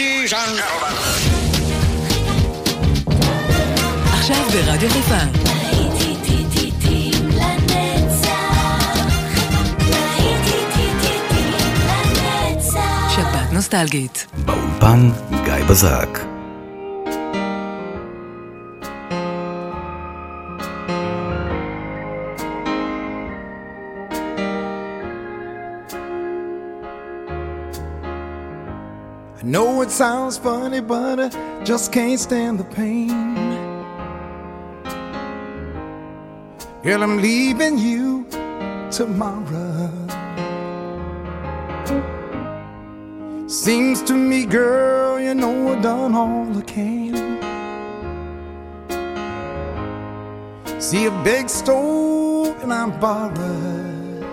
Ladies and gentlemen. עכשיו ברדיו חיפה. שבת נוסטלגית. באולפן גיא בזק. Know it sounds funny, but I just can't stand the pain. Girl, I'm leaving you tomorrow. Seems to me, girl, you know I've done all I can. See a big stove and I'm borrowed.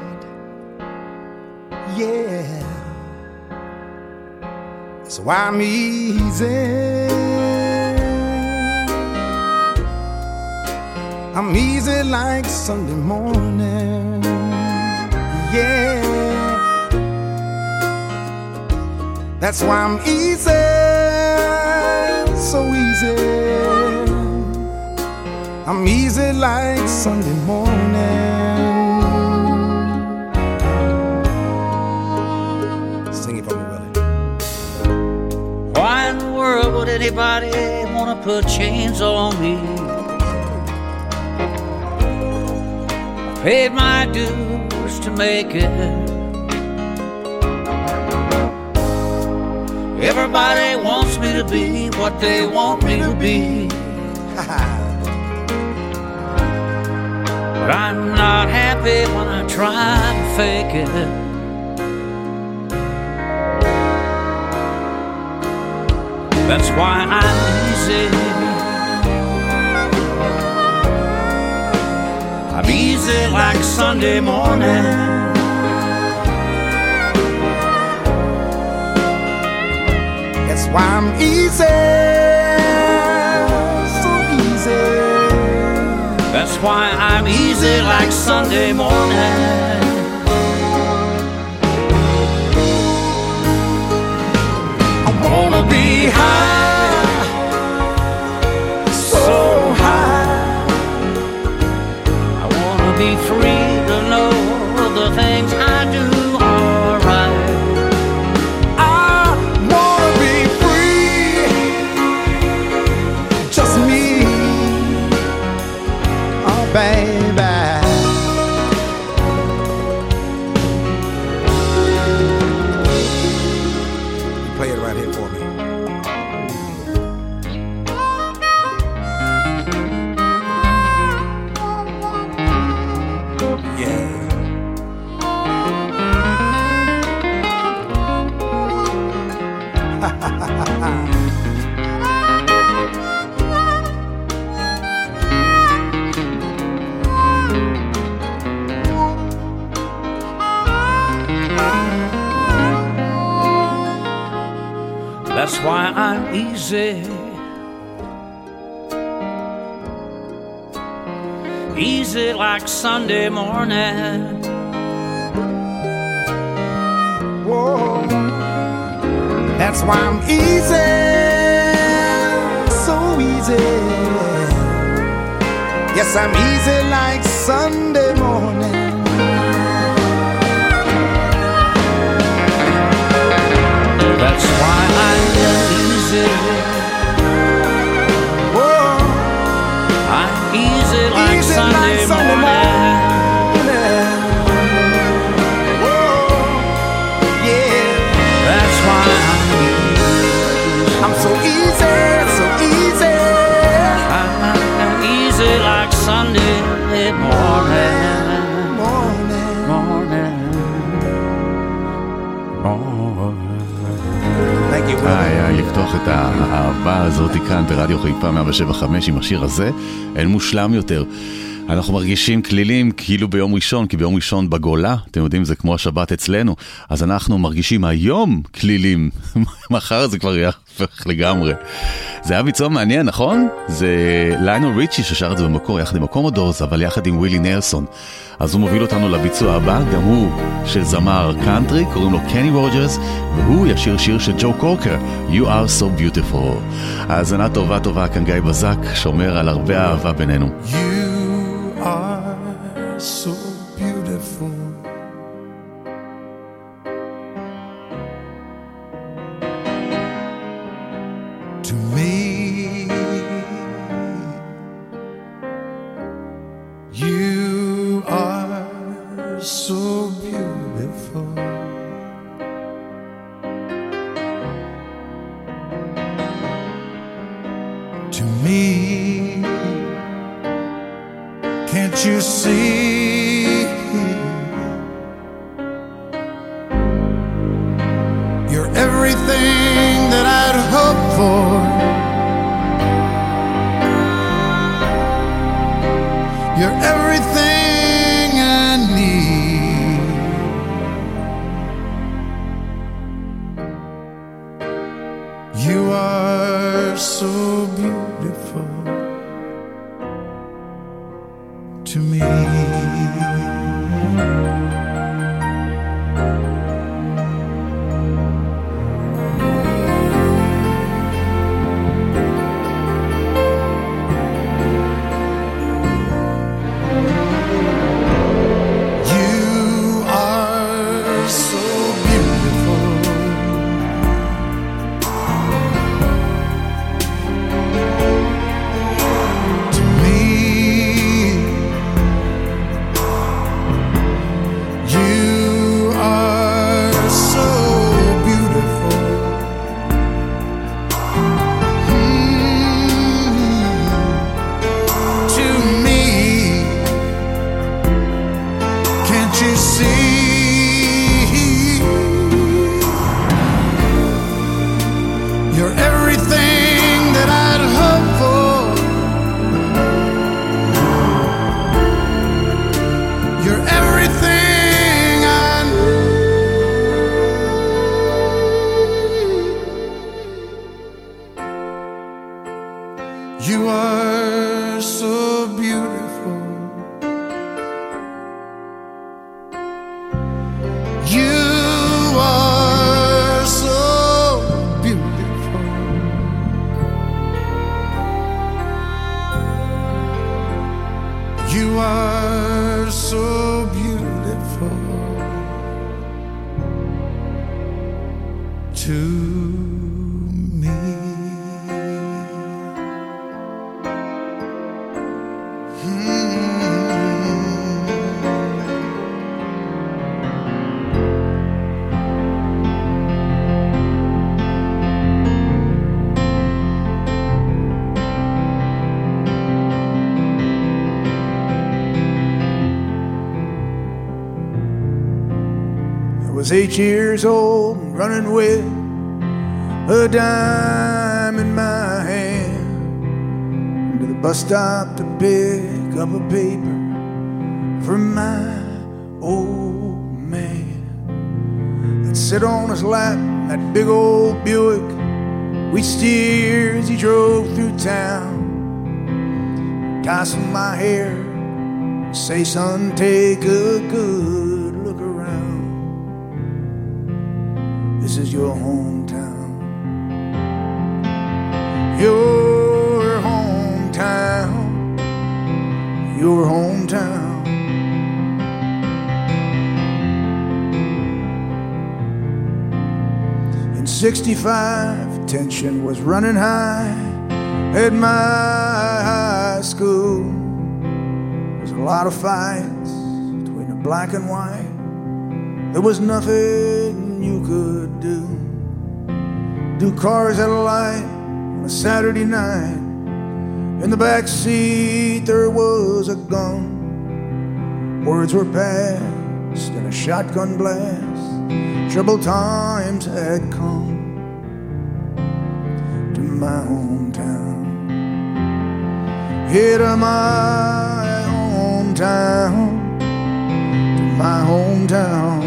Yeah. So I'm easy. I'm easy like Sunday morning. Yeah. That's why I'm easy. So easy. I'm easy like Sunday morning. Would anybody want to put chains on me? I paid my dues to make it. Everybody wants me to be what they want me to be. But I'm not happy when I try to fake it. That's why I'm easy. I'm easy like Sunday morning. That's why I'm easy. So easy. That's why I'm easy like Sunday morning. I'm easy. Easy like Sunday morning. Whoa. That's why I'm easy, so easy. Yes, I'm easy like Sunday morning. That's why I'm easy. Sunday, morning. Whoa. Yeah. That's why I'm easy. I'm so easy, so easy. I'm easy like Sunday morning. Morning. Morning. Thank you, היה לפתוח את האהבה הזאת כאן ברדיו חיפה 175 עם השיר הזה, אין מושלם יותר. אנחנו מרגישים כלילים כאילו ביום ראשון, כי ביום ראשון בגולה, אתם יודעים, זה כמו השבת אצלנו, אז אנחנו מרגישים היום כלילים, מחר זה כבר יהפך לגמרי. זה היה ביצוע מעניין, נכון? זה ליינל ריצ'י ששר את זה במקור יחד עם הקומודורס, אבל יחד עם ווילי נלסון. אז הוא מוביל אותנו לביצוע הבא, גם הוא של זמר קאנטרי, קוראים לו קני רוג'רס, והוא ישיר שיר של ג'ו קורקר, You are so beautiful. האזנה טובה טובה, כאן גיא בזק, שומר על הרבה אהבה בינינו. You are so can't you see? Was eight years old and running with a dime in my hand to the bus stop to pick up a paper from my old man. I'd sit on his lap, that big old Buick. We'd steer as he drove through town, tossing my hair, say, son, take a good 65, tension was running high at my high school. There's a lot of fights between the black and white. There was nothing you could do. Do cars at a light on a Saturday night. In the back seat there was a gun. Words were passed in a shotgun blast. Troubled times had come to my hometown. Here to my town, to my hometown.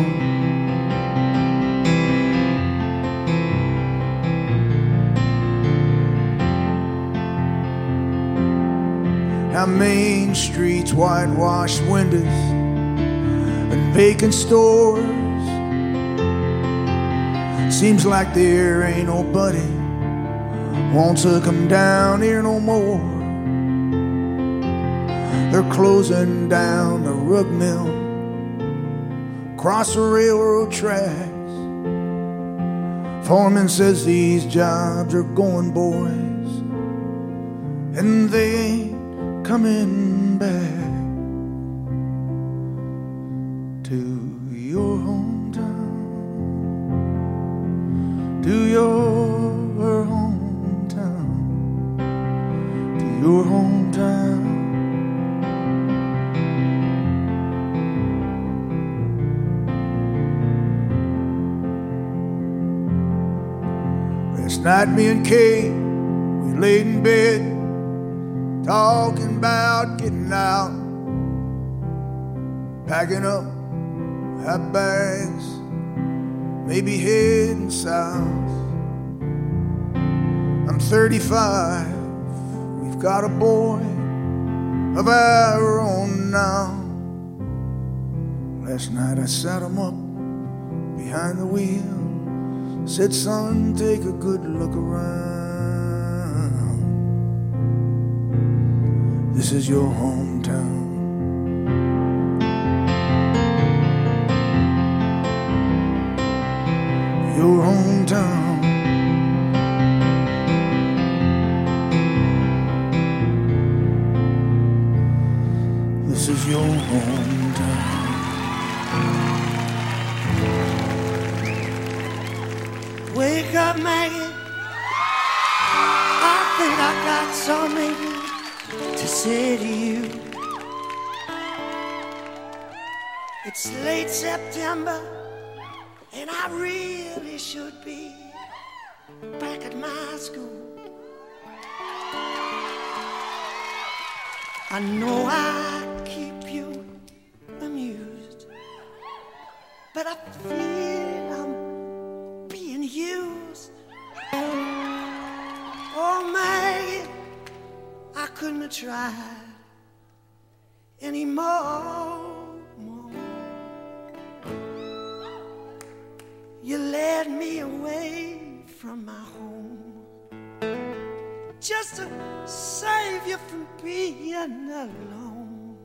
Now Main Street's whitewashed windows and vacant stores. Seems like there ain't nobody wants to come down here no more. They're closing down the rug mill, across the railroad tracks. Foreman says these jobs are going, boys, and they ain't coming to your hometown, to your hometown. Last night, me and Kate, we laid in bed, talking about getting out, packing up our bags, maybe heading south. I'm 35, we've got a boy of our own now. Last night I sat him up behind the wheel. Said, son, take a good look around. This is your hometown. Your hometown. I got something to say to you. It's late September, and I really should be back at my school. I know I keep you amused, but I feel couldn't have tried anymore. You led me away from my home just to save you from being alone.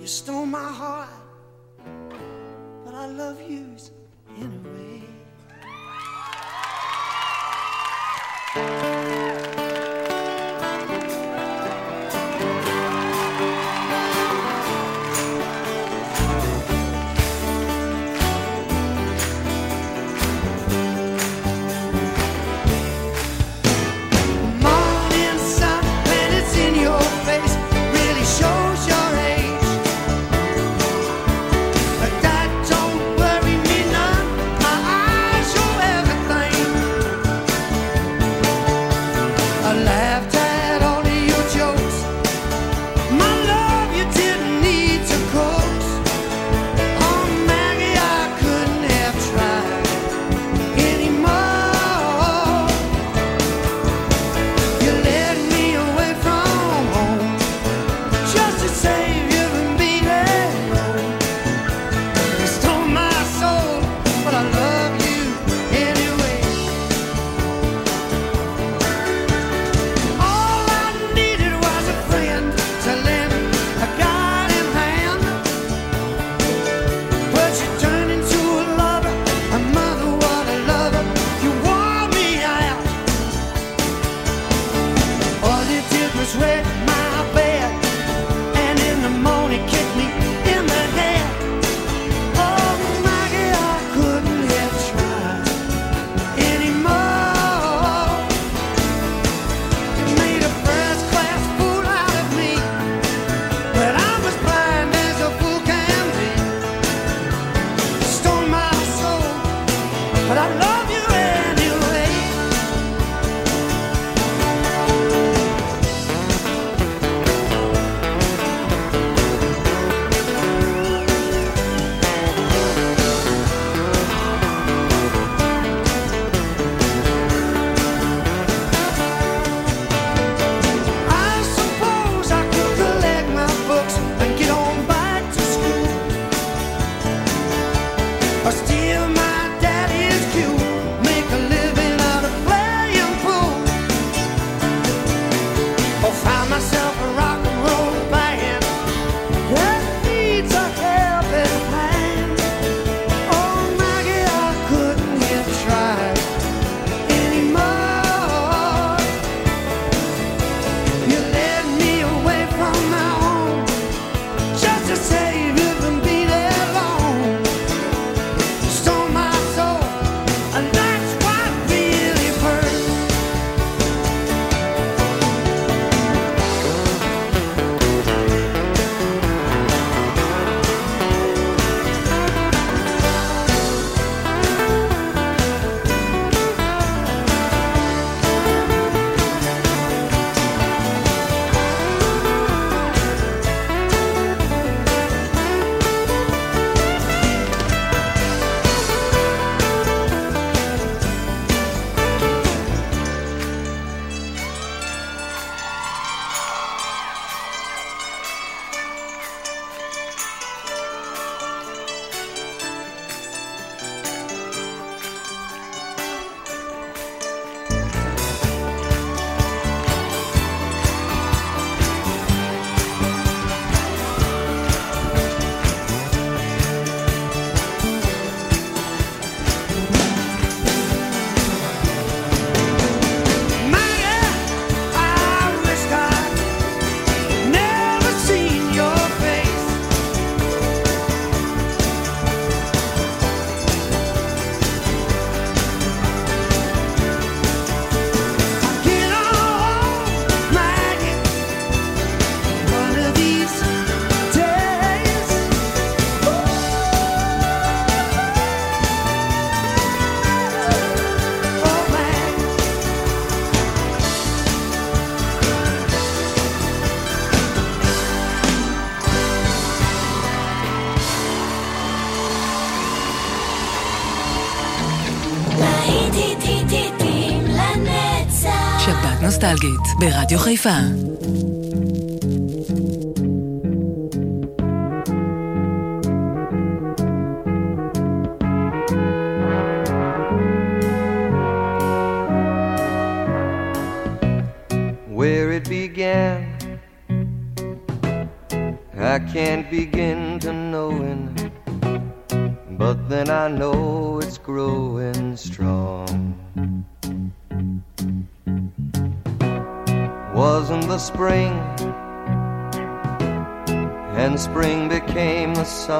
You stole my heart, but I love you anyway. Are still ברדיו חיפה.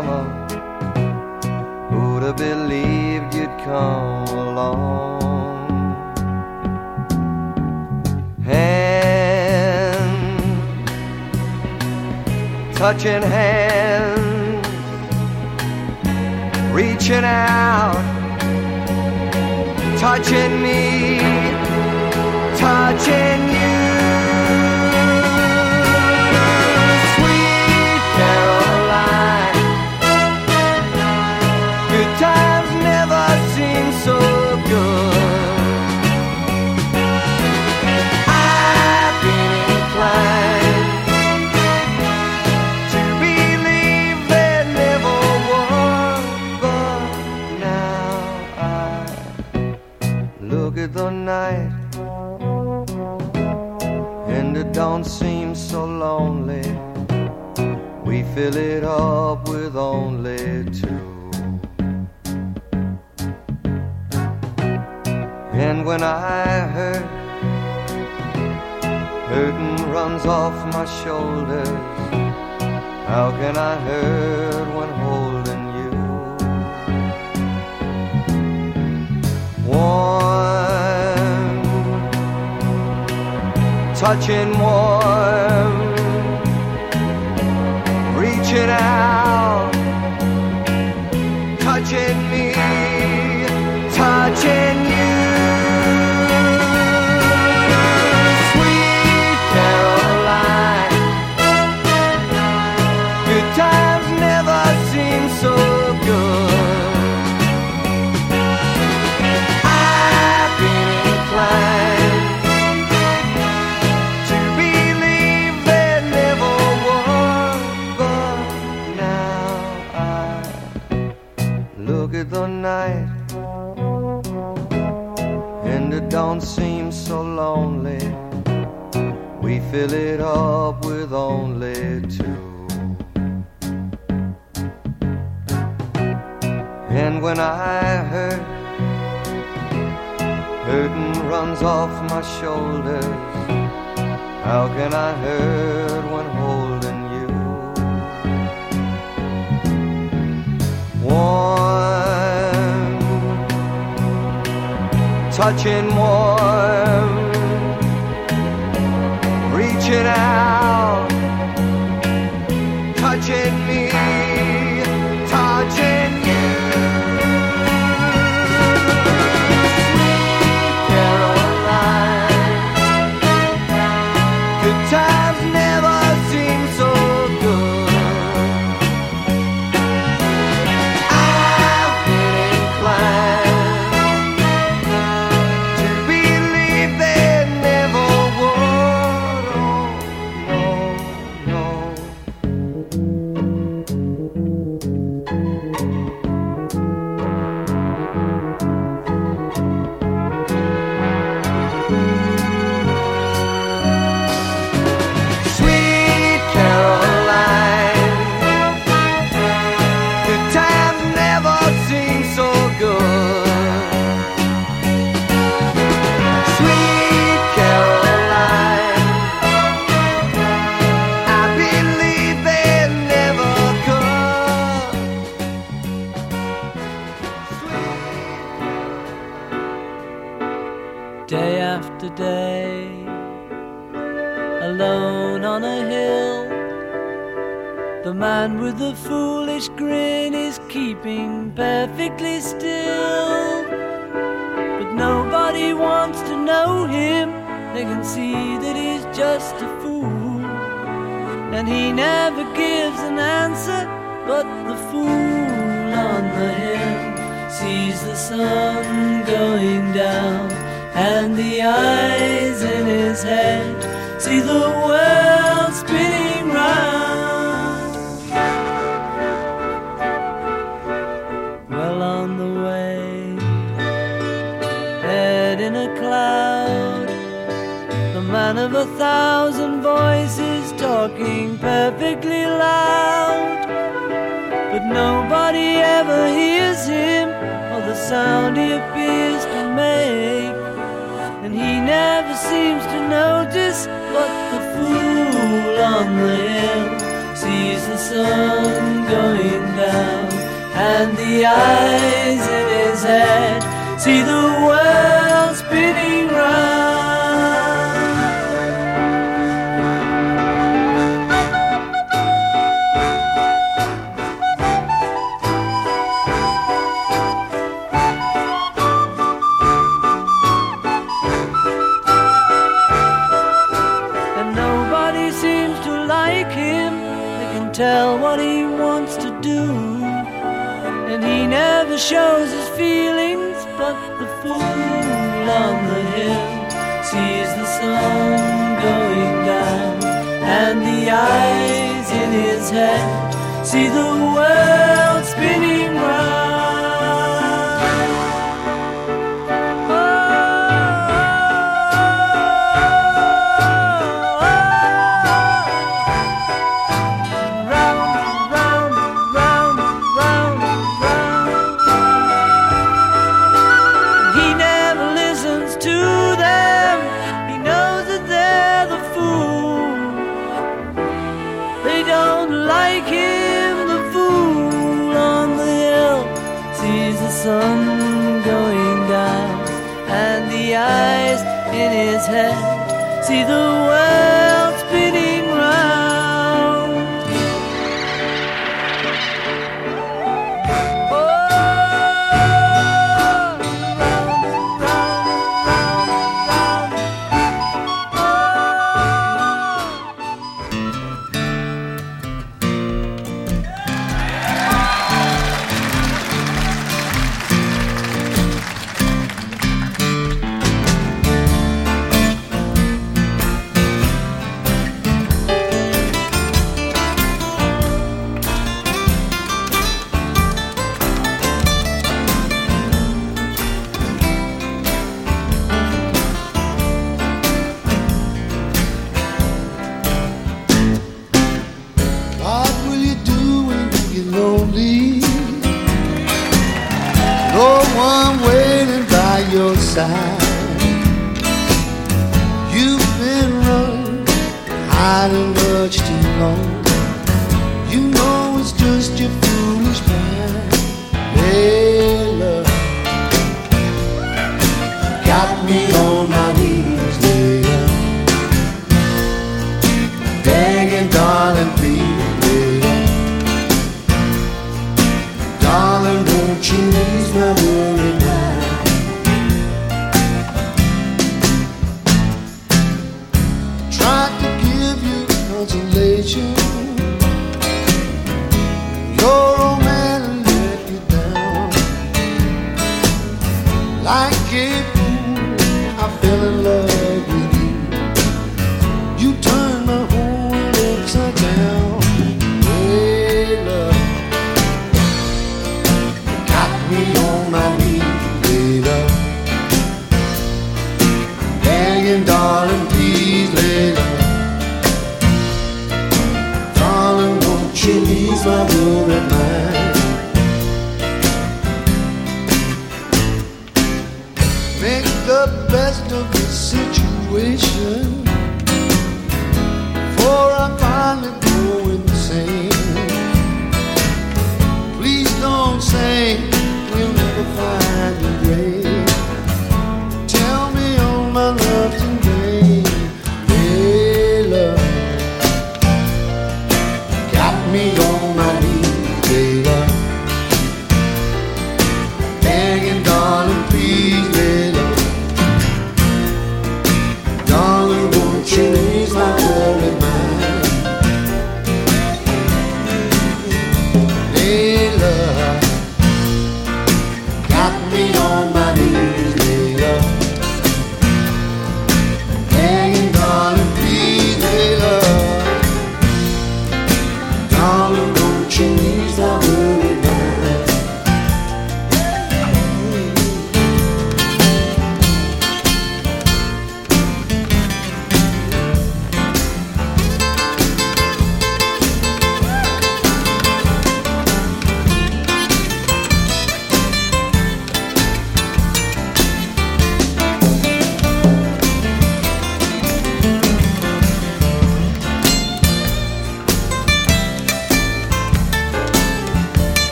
Summer. Who'd have believed you'd come along? hand, touching hands, reaching out, touching me, touching you. Shoulders. How can I hurt when holding you? Warm, touching warm, fill it up with only two. And when I hurt, hurting runs off my shoulders. How can I hurt when holding you? Warm, touching warm, reaching out, man with a foolish grin is keeping perfectly still. But nobody wants to know him, they can see that he's just a fool. And he never gives an answer, but the fool on the hill sees the sun going down, and the eyes in his head see the world. a thousand voices talking perfectly loud. But nobody ever hears him or the sound he appears to make. And he never seems to notice what the fool on the hill sees the sun going down and the eyes in his head see the world spinning. shows his feelings, but the fool on the hill sees the sun going down, and the eyes in his head see the in his hand. See the world.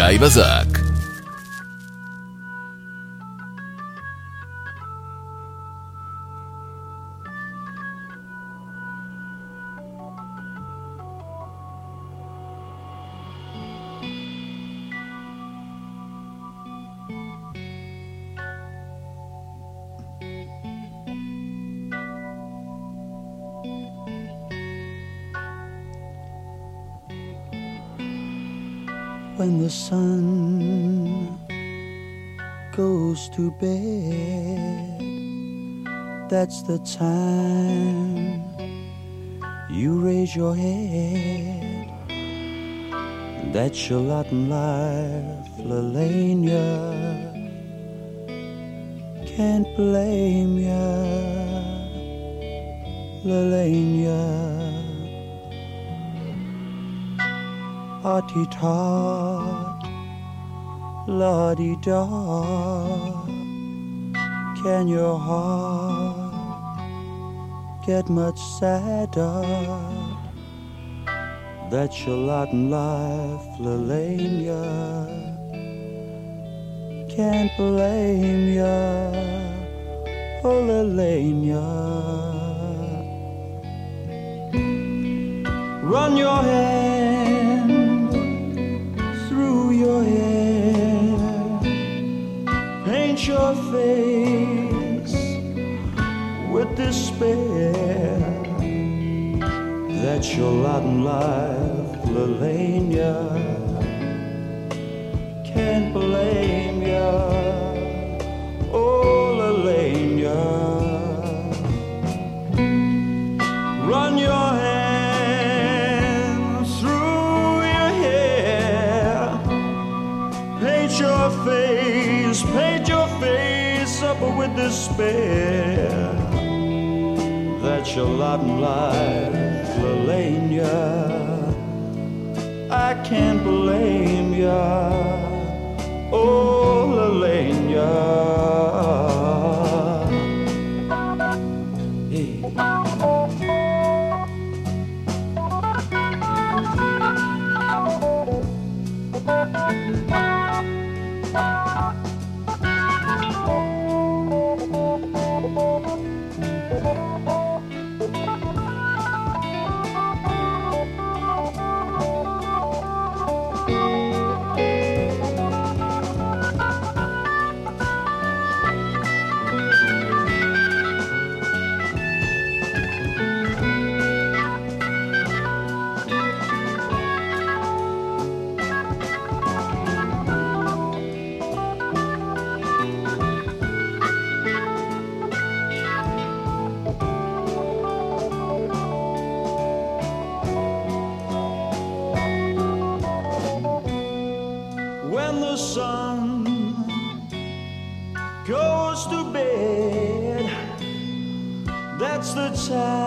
Guy Bazak. That's the time you raise your head. That's your lot in life, Lelania. Can't blame ya, Lelania. Hearty tot, lottie da. Can your heart get much sadder? That's your lot in life, Lelania. Can't blame ya, oh Lelania. Run your hand through your hair, paint your face despair. That's your in life, Lelania. Can't blame ya, oh Lelania. Run your hand through your hair. Paint your face, paint your face up with despair. That's your lot in life, Lelania. I can't blame ya, oh Lelania. That's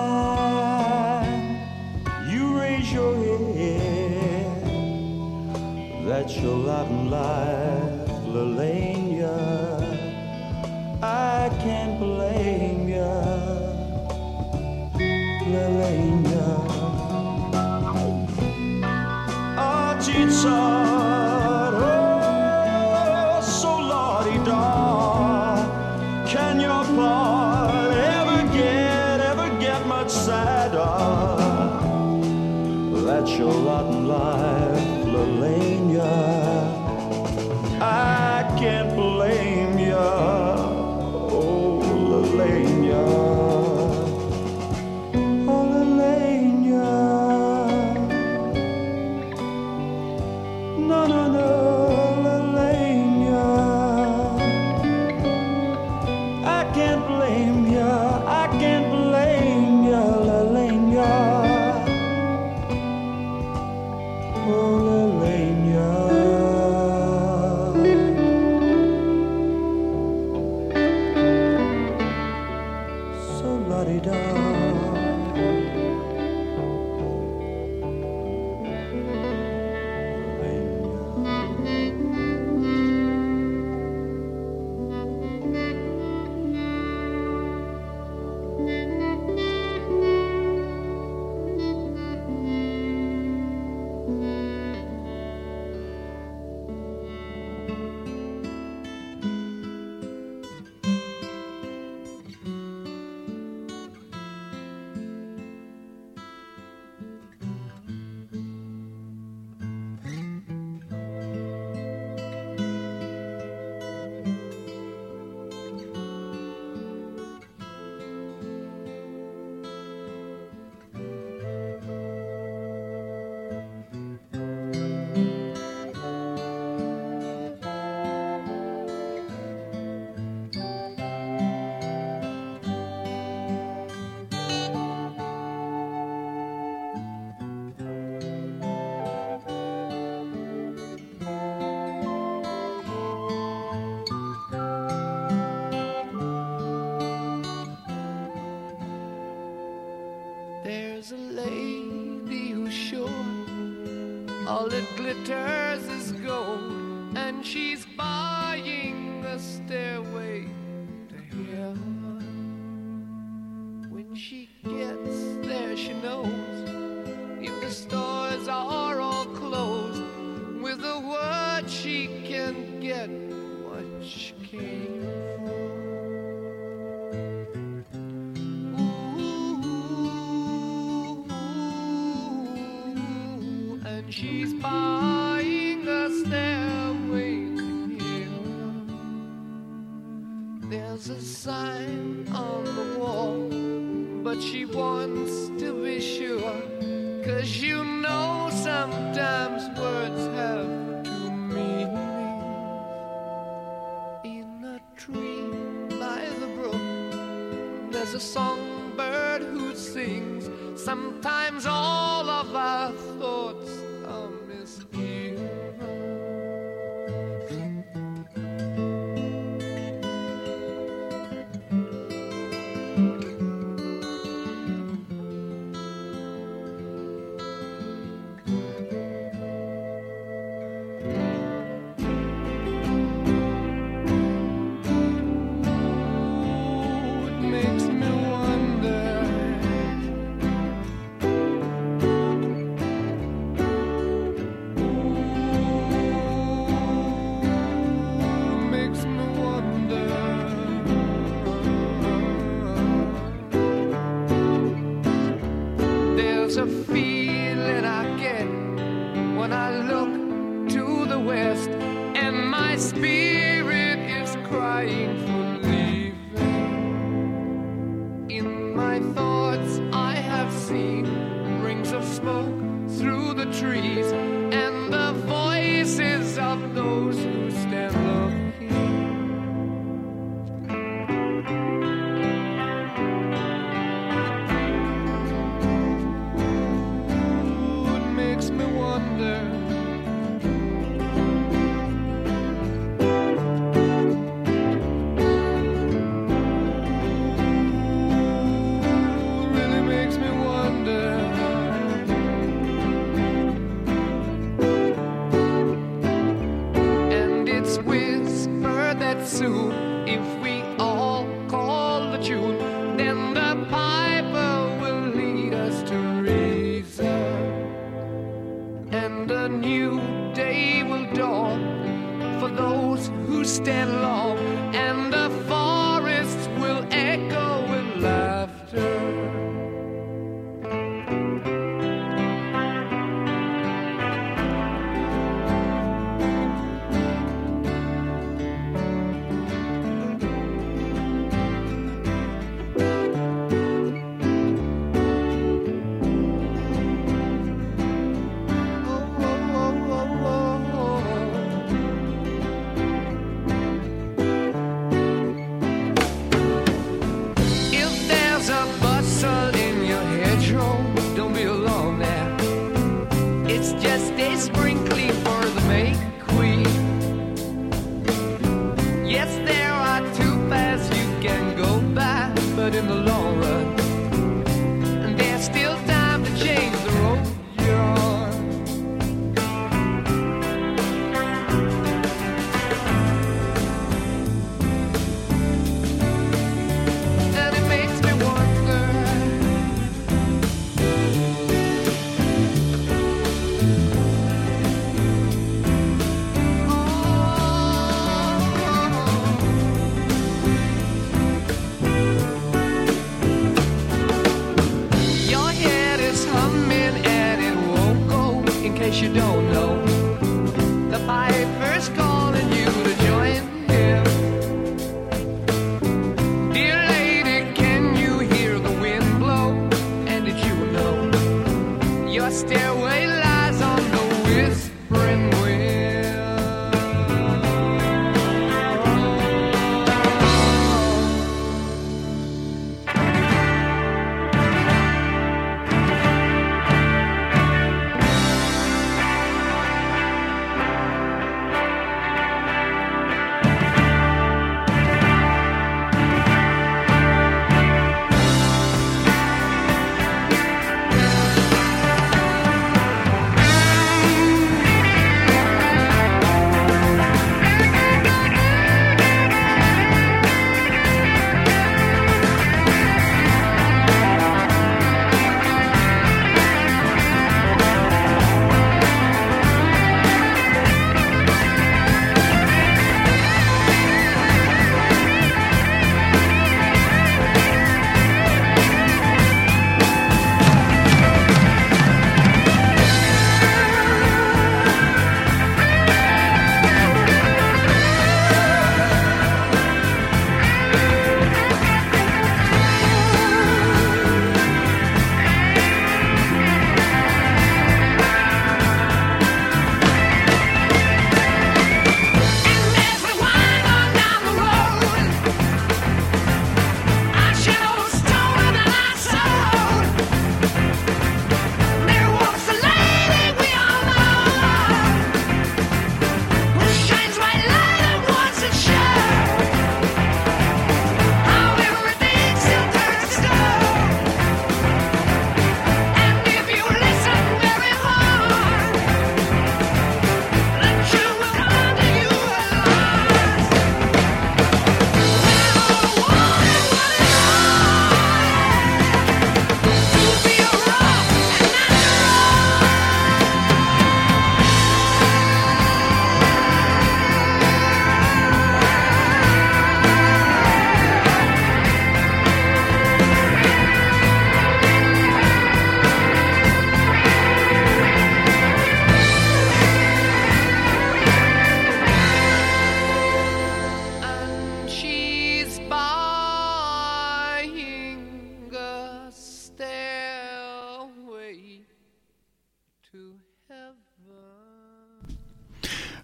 she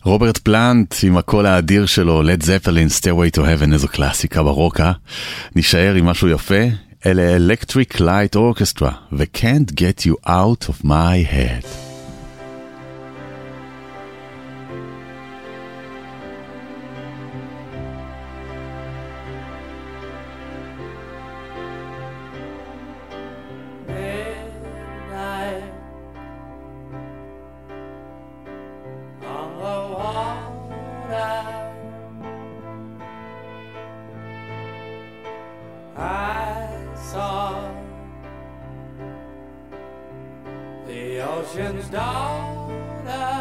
רוברט פלנט עם הקול האדיר שלו, לד זפלין, Stairway to Heaven, איזו קלאסיקה ברוקה. נשאר עם משהו יפה, אלה Electric Light Orchestra ו-Can't Get You Out of My Head. out.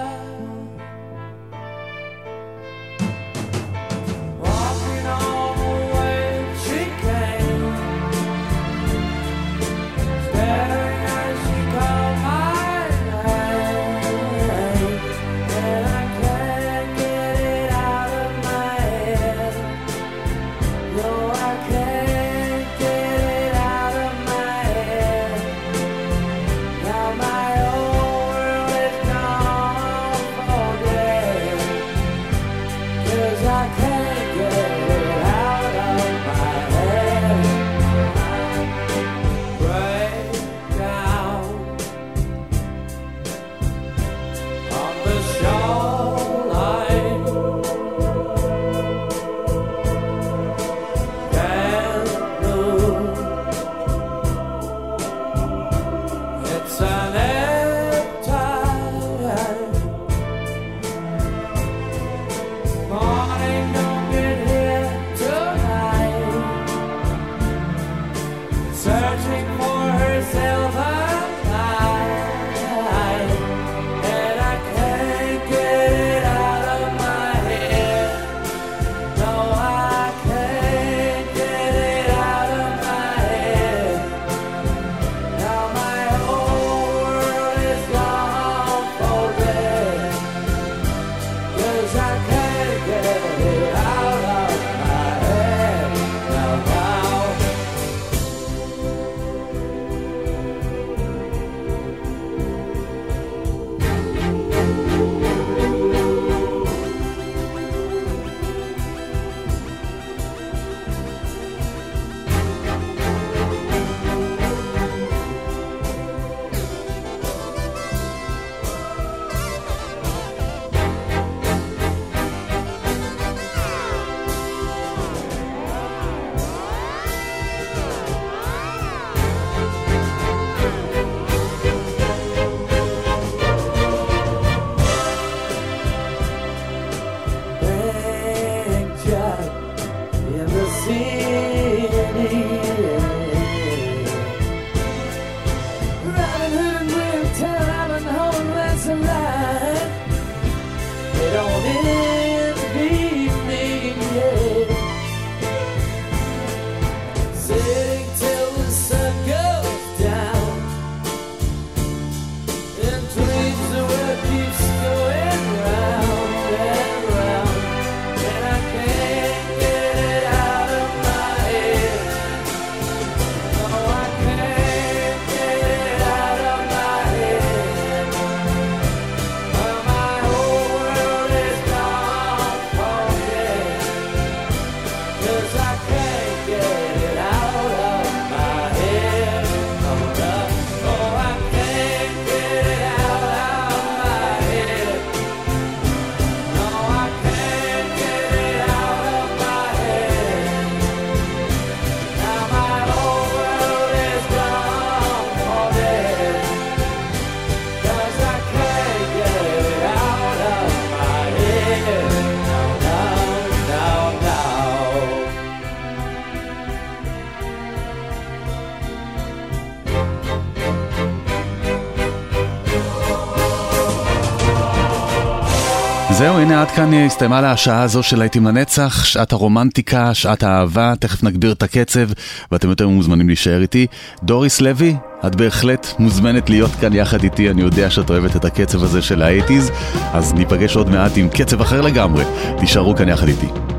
זהו, הנה עד כאן הסתיימה לה השעה הזו של להיטים לנצח, שעת הרומנטיקה, שעת האהבה, תכף נגביר את הקצב, ואתם יותר מוזמנים להישאר איתי. דוריס לוי, את בהחלט מוזמנת להיות כאן יחד איתי, אני יודע שאת אוהבת את הקצב הזה של האייטיז, אז ניפגש עוד מעט עם קצב אחר לגמרי. תישארו כאן יחד איתי.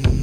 been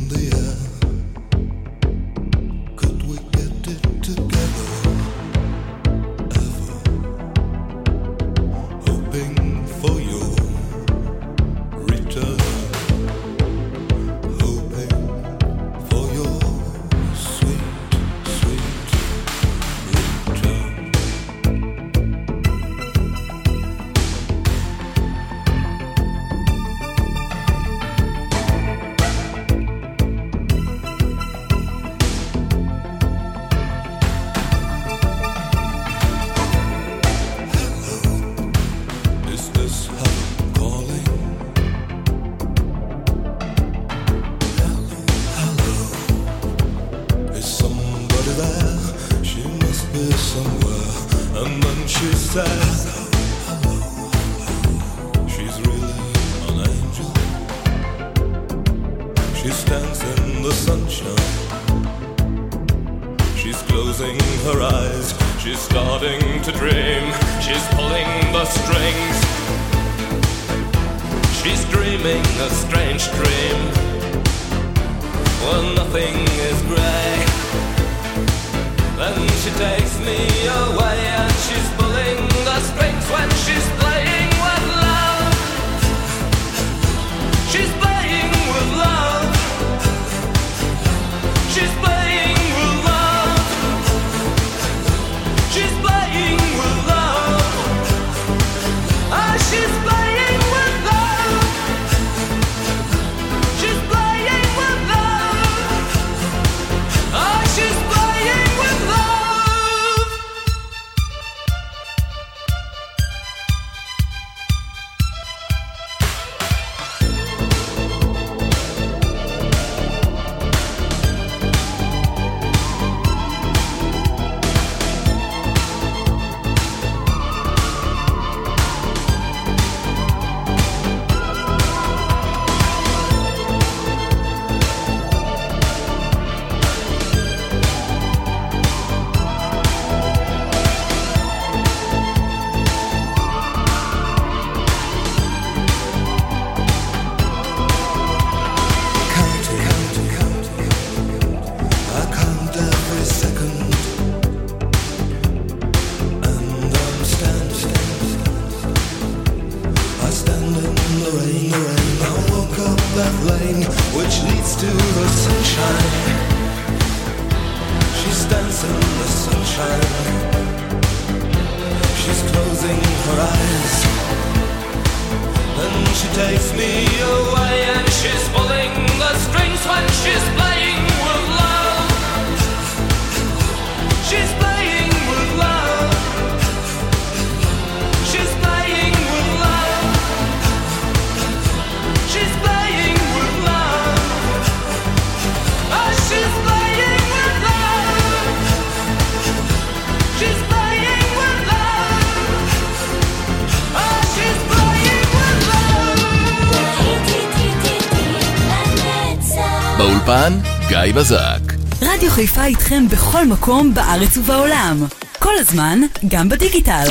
בזק. רדיו חיפה איתכם בכל מקום בארץ ובעולם. כל הזמן, גם בדיגיטל.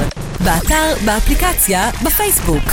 באתר, באפליקציה, בפייסבוק.